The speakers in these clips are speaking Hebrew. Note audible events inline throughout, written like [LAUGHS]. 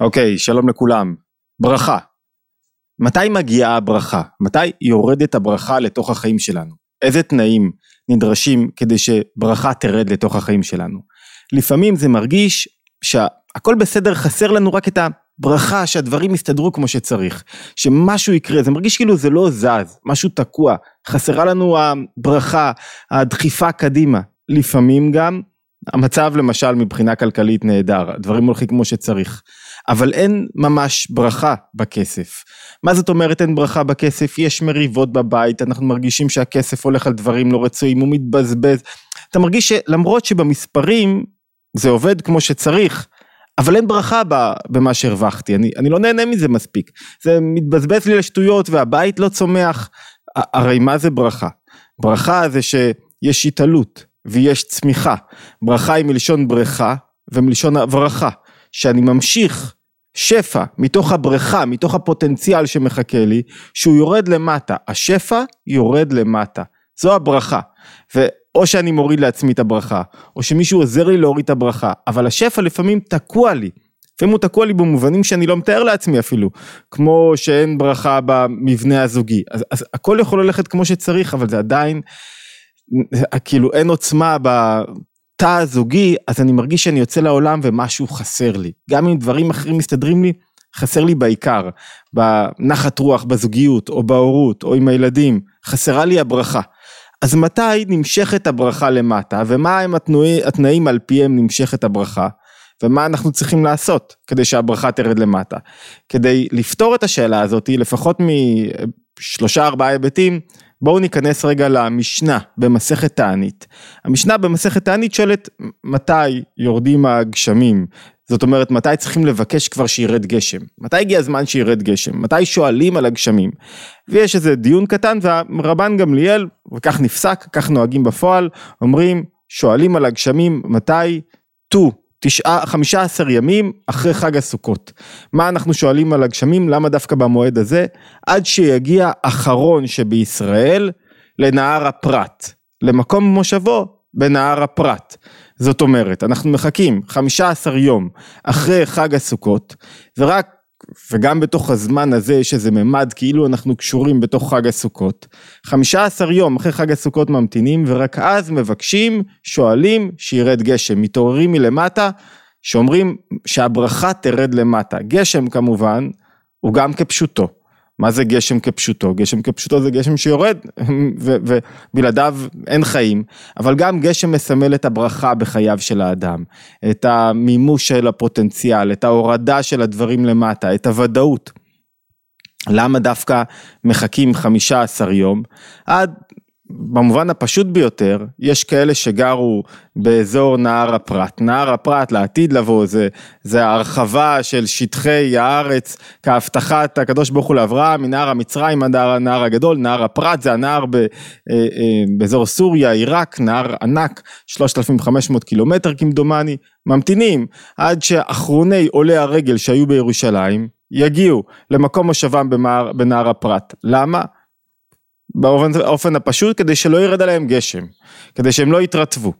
אוקיי, שלום לכולם. ברכה. מתי מגיעה הברכה? מתי יורדת הברכה לתוך החיים שלנו? איזה תנאים נדרשים כדי שברכה תרד לתוך החיים שלנו? לפעמים זה מרגיש שהכל בסדר, חסר לנו רק את הברכה, שהדברים יסתדרו כמו שצריך, שמשהו יקרה, זה מרגיש כאילו זה לא זז, משהו תקוע, חסרה לנו הברכה, הדחיפה קדימה. לפעמים גם המצב למשל מבחינה כלכלית נהדר, דברים הולכים כמו שצריך, אבל אין ממש ברכה בכסף. מה זאת אומרת אין ברכה בכסף? יש מריבות בבית, אנחנו מרגישים שהכסף הולך על דברים לא רצויים, הוא מתבזבז. אתה מרגיש שלמרות שבמספרים זה עובד כמו שצריך, אבל אין ברכה במה שהרווחתי, אני, אני לא נהנה מזה מספיק. זה מתבזבז לי לשטויות והבית לא צומח. הרי מה זה ברכה? ברכה זה שיש התעלות. ויש צמיחה. ברכה היא מלשון בריכה ומלשון הברכה, שאני ממשיך שפע מתוך הבריכה, מתוך הפוטנציאל שמחכה לי, שהוא יורד למטה, השפע יורד למטה, זו הברכה. ואו שאני מוריד לעצמי את הברכה, או שמישהו עוזר לי להוריד את הברכה, אבל השפע לפעמים תקוע לי. לפעמים הוא תקוע לי במובנים שאני לא מתאר לעצמי אפילו, כמו שאין ברכה במבנה הזוגי. אז, אז הכל יכול ללכת כמו שצריך, אבל זה עדיין כאילו אין עוצמה בתא הזוגי, אז אני מרגיש שאני יוצא לעולם ומשהו חסר לי. גם אם דברים אחרים מסתדרים לי, חסר לי בעיקר, בנחת רוח, בזוגיות, או בהורות, או עם הילדים, חסרה לי הברכה. אז מתי נמשכת הברכה למטה, ומה הם התנועים, התנאים על פיהם נמשכת הברכה, ומה אנחנו צריכים לעשות כדי שהברכה תרד למטה. כדי לפתור את השאלה הזאת, לפחות משלושה ארבעה היבטים, בואו ניכנס רגע למשנה במסכת תענית. המשנה במסכת תענית שואלת מתי יורדים הגשמים, זאת אומרת מתי צריכים לבקש כבר שירד גשם, מתי הגיע הזמן שירד גשם, מתי שואלים על הגשמים. ויש איזה דיון קטן והרבן גמליאל, וכך נפסק, כך נוהגים בפועל, אומרים שואלים על הגשמים מתי? ט"ו תשעה, חמישה עשר ימים אחרי חג הסוכות. מה אנחנו שואלים על הגשמים? למה דווקא במועד הזה? עד שיגיע אחרון שבישראל לנהר הפרת, למקום מושבו בנהר הפרת. זאת אומרת, אנחנו מחכים חמישה עשר יום אחרי חג הסוכות, ורק וגם בתוך הזמן הזה יש איזה ממד כאילו אנחנו קשורים בתוך חג הסוכות. 15 יום אחרי חג הסוכות ממתינים ורק אז מבקשים, שואלים שירד גשם, מתעוררים מלמטה, שאומרים שהברכה תרד למטה. גשם כמובן הוא גם כפשוטו. מה זה גשם כפשוטו? גשם כפשוטו זה גשם שיורד [LAUGHS] ובלעדיו אין חיים, אבל גם גשם מסמל את הברכה בחייו של האדם, את המימוש של הפוטנציאל, את ההורדה של הדברים למטה, את הוודאות. למה דווקא מחכים 15 יום? עד במובן הפשוט ביותר, יש כאלה שגרו באזור נהר הפרת. נהר הפרת לעתיד לבוא זה, זה ההרחבה של שטחי הארץ כהבטחת הקדוש ברוך הוא לאברהם, מנהר המצרים עד הנהר הגדול, נהר הפרת זה הנהר ב, אה, אה, באזור סוריה, עיראק, נהר ענק, 3,500 קילומטר כמדומני, ממתינים עד שאחרוני עולי הרגל שהיו בירושלים יגיעו למקום מושבם בנהר הפרת. למה? באופן הפשוט כדי שלא ירד עליהם גשם, כדי שהם לא יתרטבו.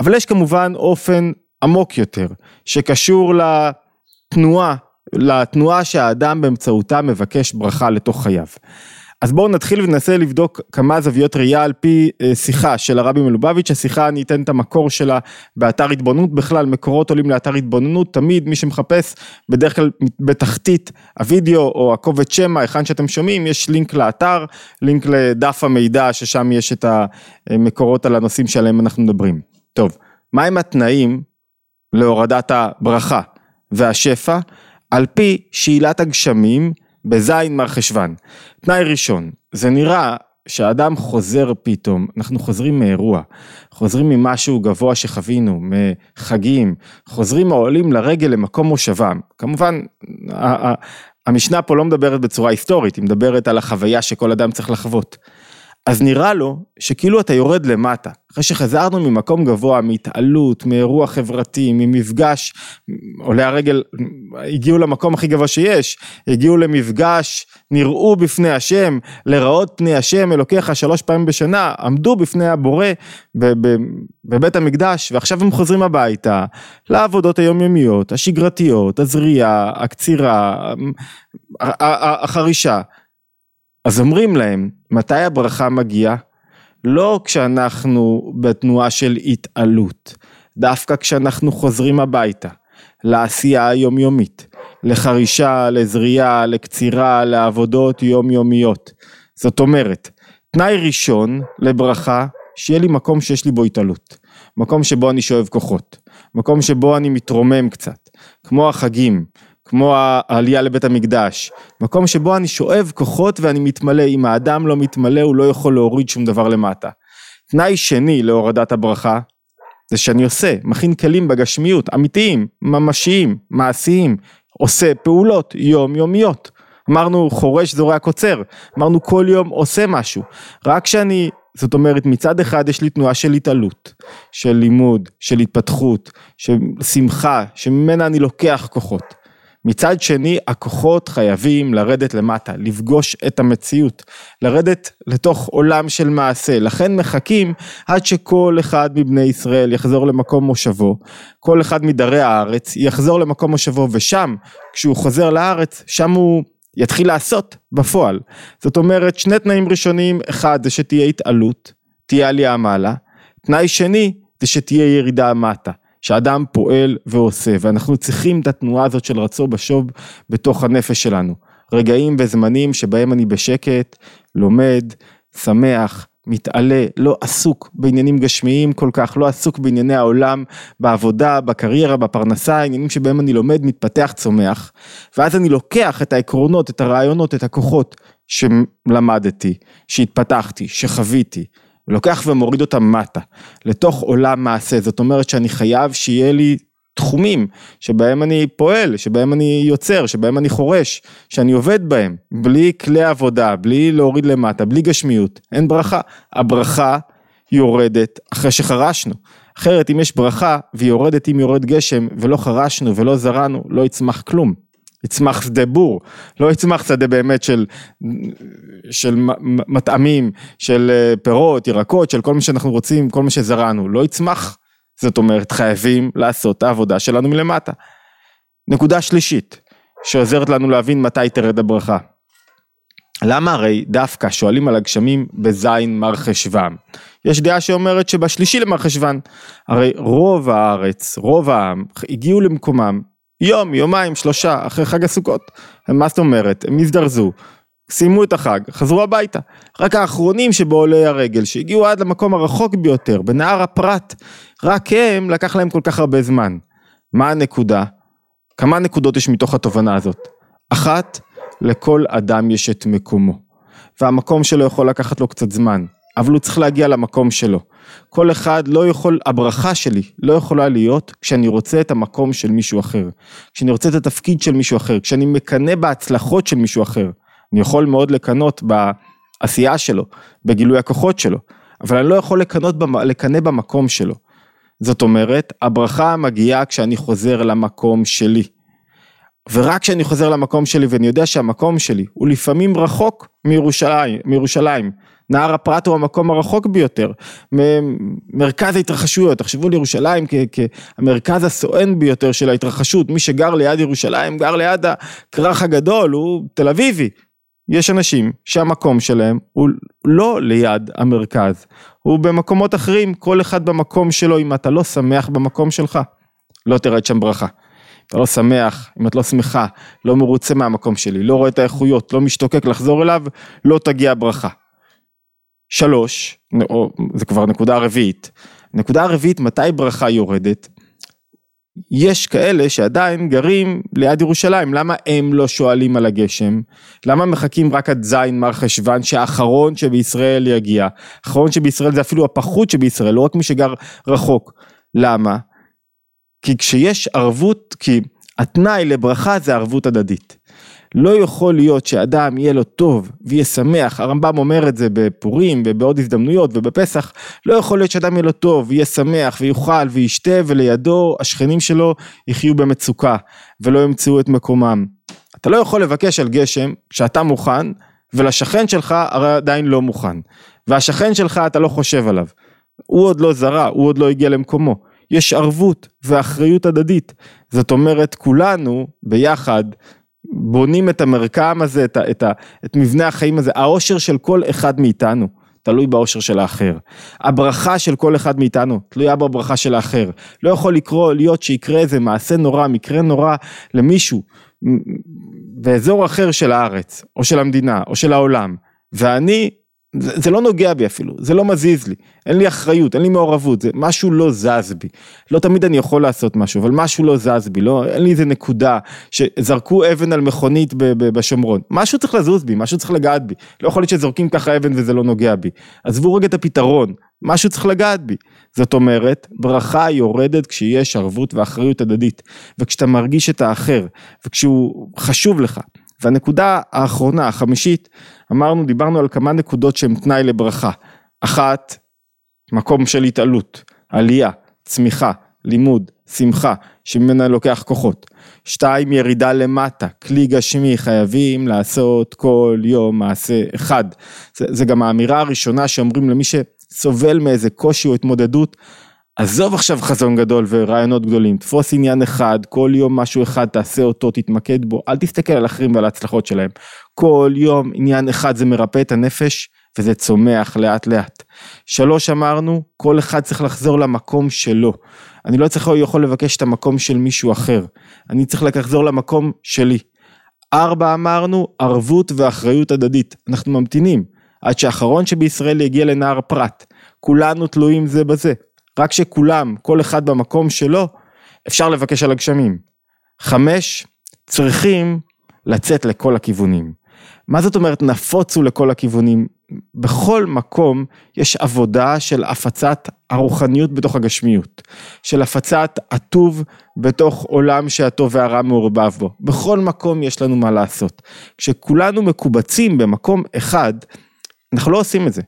אבל יש כמובן אופן עמוק יותר, שקשור לתנועה, לתנועה שהאדם באמצעותה מבקש ברכה לתוך חייו. אז בואו נתחיל וננסה לבדוק כמה זוויות ראייה על פי אה, שיחה של הרבי מלובביץ', השיחה אני אתן את המקור שלה באתר התבוננות, בכלל מקורות עולים לאתר התבוננות, תמיד מי שמחפש בדרך כלל בתחתית הוידאו או הקובץ שמע, היכן שאתם שומעים, יש לינק לאתר, לינק לדף המידע ששם יש את המקורות על הנושאים שעליהם אנחנו מדברים. טוב, מהם התנאים להורדת הברכה והשפע? על פי שאלת הגשמים בזין מר חשוון. תנאי ראשון, זה נראה שהאדם חוזר פתאום, אנחנו חוזרים מאירוע, חוזרים ממשהו גבוה שחווינו, מחגים, חוזרים העולים לרגל למקום מושבם. כמובן, המשנה פה לא מדברת בצורה היסטורית, היא מדברת על החוויה שכל אדם צריך לחוות. אז נראה לו שכאילו אתה יורד למטה, אחרי שחזרנו ממקום גבוה, מהתעלות, מאירוע חברתי, ממפגש, עולי הרגל הגיעו למקום הכי גבוה שיש, הגיעו למפגש, נראו בפני השם, לראות פני השם אלוקיך שלוש פעמים בשנה, עמדו בפני הבורא בבית המקדש, ועכשיו הם חוזרים הביתה, לעבודות היומיומיות, השגרתיות, הזריעה, הקצירה, החרישה. אז אומרים להם, מתי הברכה מגיעה? לא כשאנחנו בתנועה של התעלות, דווקא כשאנחנו חוזרים הביתה, לעשייה היומיומית, לחרישה, לזריעה, לקצירה, לעבודות יומיומיות. זאת אומרת, תנאי ראשון לברכה, שיהיה לי מקום שיש לי בו התעלות. מקום שבו אני שואב כוחות, מקום שבו אני מתרומם קצת, כמו החגים, כמו העלייה לבית המקדש, מקום שבו אני שואב כוחות ואני מתמלא, אם האדם לא מתמלא הוא לא יכול להוריד שום דבר למטה. תנאי שני להורדת הברכה, זה שאני עושה, מכין כלים בגשמיות, אמיתיים, ממשיים, מעשיים, עושה פעולות יומיומיות. אמרנו חורש זורע קוצר, אמרנו כל יום עושה משהו, רק כשאני, זאת אומרת מצד אחד יש לי תנועה של התעלות, של לימוד, של התפתחות, של שמחה, שממנה אני לוקח כוחות. מצד שני הכוחות חייבים לרדת למטה, לפגוש את המציאות, לרדת לתוך עולם של מעשה, לכן מחכים עד שכל אחד מבני ישראל יחזור למקום מושבו, כל אחד מדרי הארץ יחזור למקום מושבו ושם כשהוא חוזר לארץ שם הוא יתחיל לעשות בפועל, זאת אומרת שני תנאים ראשונים, אחד זה שתהיה התעלות, תהיה עלייה מעלה, תנאי שני זה שתהיה ירידה מטה. שאדם פועל ועושה, ואנחנו צריכים את התנועה הזאת של רצו בשוב בתוך הנפש שלנו. רגעים וזמנים שבהם אני בשקט, לומד, שמח, מתעלה, לא עסוק בעניינים גשמיים כל כך, לא עסוק בענייני העולם, בעבודה, בקריירה, בפרנסה, עניינים שבהם אני לומד, מתפתח, צומח, ואז אני לוקח את העקרונות, את הרעיונות, את הכוחות שלמדתי, שהתפתחתי, שחוויתי, לוקח ומוריד אותם מטה, לתוך עולם מעשה, זאת אומרת שאני חייב שיהיה לי תחומים שבהם אני פועל, שבהם אני יוצר, שבהם אני חורש, שאני עובד בהם, בלי כלי עבודה, בלי להוריד למטה, בלי גשמיות, אין ברכה. הברכה יורדת אחרי שחרשנו. אחרת אם יש ברכה והיא יורדת אם יורד גשם ולא חרשנו ולא זרענו, לא יצמח כלום. יצמח שדה בור, לא יצמח שדה באמת של, של מטעמים, של אה, פירות, ירקות, של כל מה שאנחנו רוצים, כל מה שזרענו, לא יצמח, זאת אומרת חייבים לעשות את העבודה שלנו מלמטה. נקודה שלישית, שעוזרת לנו להבין מתי תרד הברכה. למה הרי דווקא שואלים על הגשמים בזין מר חשוון? יש דעה שאומרת שבשלישי למר חשוון, הרי רוב הארץ, רוב העם, הגיעו למקומם יום, יומיים, שלושה, אחרי חג הסוכות. מה זאת אומרת? הם הזדרזו, סיימו את החג, חזרו הביתה. רק האחרונים שבעולי הרגל, שהגיעו עד למקום הרחוק ביותר, בנהר הפרת, רק הם, לקח להם כל כך הרבה זמן. מה הנקודה? כמה נקודות יש מתוך התובנה הזאת? אחת, לכל אדם יש את מקומו. והמקום שלו יכול לקחת לו קצת זמן, אבל הוא צריך להגיע למקום שלו. כל אחד לא יכול, הברכה שלי לא יכולה להיות כשאני רוצה את המקום של מישהו אחר, כשאני רוצה את התפקיד של מישהו אחר, כשאני מקנא בהצלחות של מישהו אחר. אני יכול מאוד לקנות בעשייה שלו, בגילוי הכוחות שלו, אבל אני לא יכול לקנא במקום שלו. זאת אומרת, הברכה מגיעה כשאני חוזר למקום שלי. ורק כשאני חוזר למקום שלי ואני יודע שהמקום שלי הוא לפעמים רחוק מירושלים, מירושלים נהר הפרת הוא המקום הרחוק ביותר, מרכז ההתרחשויות, תחשבו על ירושלים כמרכז הסואן ביותר של ההתרחשות, מי שגר ליד ירושלים גר ליד הכרך הגדול, הוא תל אביבי. יש אנשים שהמקום שלהם הוא לא ליד המרכז, הוא במקומות אחרים, כל אחד במקום שלו, אם אתה לא שמח במקום שלך, לא תרד שם ברכה. אתה לא שמח, אם את לא שמחה, לא מרוצה מהמקום שלי, לא רואה את האיכויות, לא משתוקק לחזור אליו, לא תגיע ברכה. שלוש, או, זה כבר נקודה רביעית, נקודה רביעית מתי ברכה יורדת? יש כאלה שעדיין גרים ליד ירושלים, למה הם לא שואלים על הגשם? למה מחכים רק עד זין מר חשוון שהאחרון שבישראל יגיע? האחרון שבישראל זה אפילו הפחות שבישראל, לא רק מי שגר רחוק. למה? כי כשיש ערבות, כי התנאי לברכה זה ערבות הדדית. לא יכול להיות שאדם יהיה לו טוב ויהיה שמח, הרמב"ם אומר את זה בפורים ובעוד הזדמנויות ובפסח, לא יכול להיות שאדם יהיה לו טוב ויהיה שמח ויאכל וישתה ולידו השכנים שלו יחיו במצוקה ולא ימצאו את מקומם. אתה לא יכול לבקש על גשם כשאתה מוכן ולשכן שלך הרי עדיין לא מוכן והשכן שלך אתה לא חושב עליו. הוא עוד לא זרע, הוא עוד לא הגיע למקומו. יש ערבות ואחריות הדדית. זאת אומרת, כולנו ביחד בונים את המרקם הזה, את, ה, את, ה, את מבנה החיים הזה, העושר של כל אחד מאיתנו. תלוי בעושר של האחר. הברכה של כל אחד מאיתנו תלויה בברכה של האחר. לא יכול לקרוא, להיות שיקרה איזה מעשה נורא, מקרה נורא למישהו באזור אחר של הארץ, או של המדינה, או של העולם, ואני זה, זה לא נוגע בי אפילו, זה לא מזיז לי, אין לי אחריות, אין לי מעורבות, זה משהו לא זז בי. לא תמיד אני יכול לעשות משהו, אבל משהו לא זז בי, לא, אין לי איזה נקודה שזרקו אבן על מכונית ב, ב, בשומרון. משהו צריך לזוז בי, משהו צריך לגעת בי. לא יכול להיות שזורקים ככה אבן וזה לא נוגע בי. עזבו רגע את הפתרון, משהו צריך לגעת בי. זאת אומרת, ברכה יורדת כשיש ערבות ואחריות הדדית, וכשאתה מרגיש את האחר, וכשהוא חשוב לך. והנקודה האחרונה, החמישית, אמרנו, דיברנו על כמה נקודות שהן תנאי לברכה. אחת, מקום של התעלות, עלייה, צמיחה, לימוד, שמחה, שממנה לוקח כוחות. שתיים, ירידה למטה, כלי גשמי, חייבים לעשות כל יום מעשה אחד. זה, זה גם האמירה הראשונה שאומרים למי שסובל מאיזה קושי או התמודדות, עזוב עכשיו חזון גדול ורעיונות גדולים, תפוס עניין אחד, כל יום משהו אחד, תעשה אותו, תתמקד בו, אל תסתכל על אחרים ועל ההצלחות שלהם. כל יום עניין אחד זה מרפא את הנפש וזה צומח לאט לאט. שלוש אמרנו, כל אחד צריך לחזור למקום שלו. אני לא צריך יכול לבקש את המקום של מישהו אחר, אני צריך לחזור למקום שלי. ארבע אמרנו, ערבות ואחריות הדדית. אנחנו ממתינים עד שאחרון שבישראל יגיע לנהר פרת. כולנו תלויים זה בזה. רק שכולם, כל אחד במקום שלו, אפשר לבקש על הגשמים. חמש, צריכים לצאת לכל הכיוונים. מה זאת אומרת נפוצו לכל הכיוונים? בכל מקום יש עבודה של הפצת הרוחניות בתוך הגשמיות, של הפצת הטוב בתוך עולם שהטוב והרע מעורבב בו. בכל מקום יש לנו מה לעשות. כשכולנו מקובצים במקום אחד, אנחנו לא עושים את זה.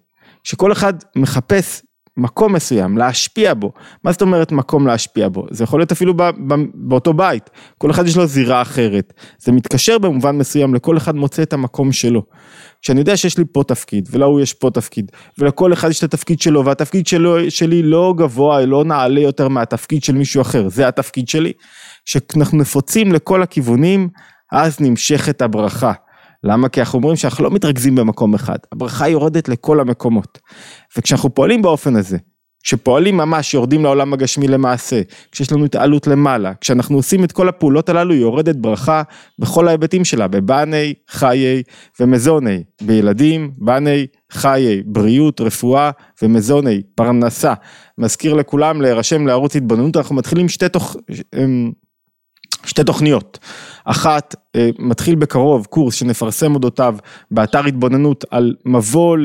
כשכל אחד מחפש מקום מסוים, להשפיע בו. מה זאת אומרת מקום להשפיע בו? זה יכול להיות אפילו ב, ב, באותו בית, כל אחד יש לו זירה אחרת. זה מתקשר במובן מסוים, לכל אחד מוצא את המקום שלו. כשאני יודע שיש לי פה תפקיד, ולהוא יש פה תפקיד, ולכל אחד יש את התפקיד שלו, והתפקיד שלו, שלי לא גבוה, לא נעלה יותר מהתפקיד של מישהו אחר, זה התפקיד שלי. כשאנחנו נפוצים לכל הכיוונים, אז נמשכת הברכה. למה? כי אנחנו אומרים שאנחנו לא מתרכזים במקום אחד, הברכה יורדת לכל המקומות. וכשאנחנו פועלים באופן הזה, כשפועלים ממש יורדים לעולם הגשמי למעשה, כשיש לנו התעלות למעלה, כשאנחנו עושים את כל הפעולות הללו יורדת ברכה בכל ההיבטים שלה, בבני, חיי ומזוני, בילדים, בני, חיי, בריאות, רפואה ומזוני, פרנסה. מזכיר לכולם להירשם לערוץ התבוננות, אנחנו מתחילים שתי תוך... אמ, שתי תוכניות, אחת מתחיל בקרוב קורס שנפרסם אודותיו באתר התבוננות על מבוא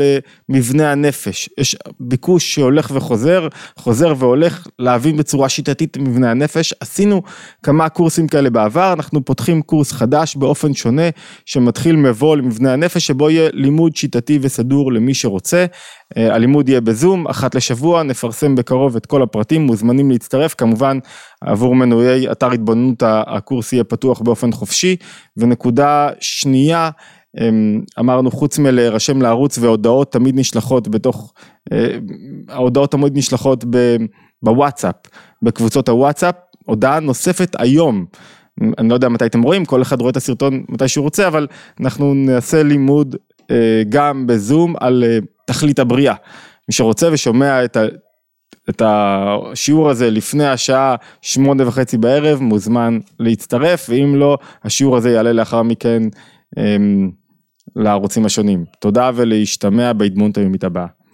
למבנה הנפש, יש ביקוש שהולך וחוזר, חוזר והולך להבין בצורה שיטתית מבנה הנפש, עשינו כמה קורסים כאלה בעבר, אנחנו פותחים קורס חדש באופן שונה שמתחיל מבוא למבנה הנפש שבו יהיה לימוד שיטתי וסדור למי שרוצה, אה, הלימוד יהיה בזום, אחת לשבוע, נפרסם בקרוב את כל הפרטים, מוזמנים להצטרף, כמובן עבור מנויי אתר התבוננות הקורס יהיה פתוח באופן חופשי, ונקודה שנייה, אמ, אמרנו חוץ מלהירשם לערוץ והודעות תמיד נשלחות בתוך, אה, ההודעות תמיד נשלחות בוואטסאפ, בקבוצות הוואטסאפ, הודעה נוספת היום. אני לא יודע מתי אתם רואים, כל אחד רואה את הסרטון מתי שהוא רוצה, אבל אנחנו נעשה לימוד אה, גם בזום על אה, תכלית הבריאה. מי שרוצה ושומע את, ה, את השיעור הזה לפני השעה שמונה וחצי בערב, מוזמן להצטרף, ואם לא, השיעור הזה יעלה לאחר מכן אה, לערוצים השונים. תודה ולהשתמע בהדמות היומית הבאה.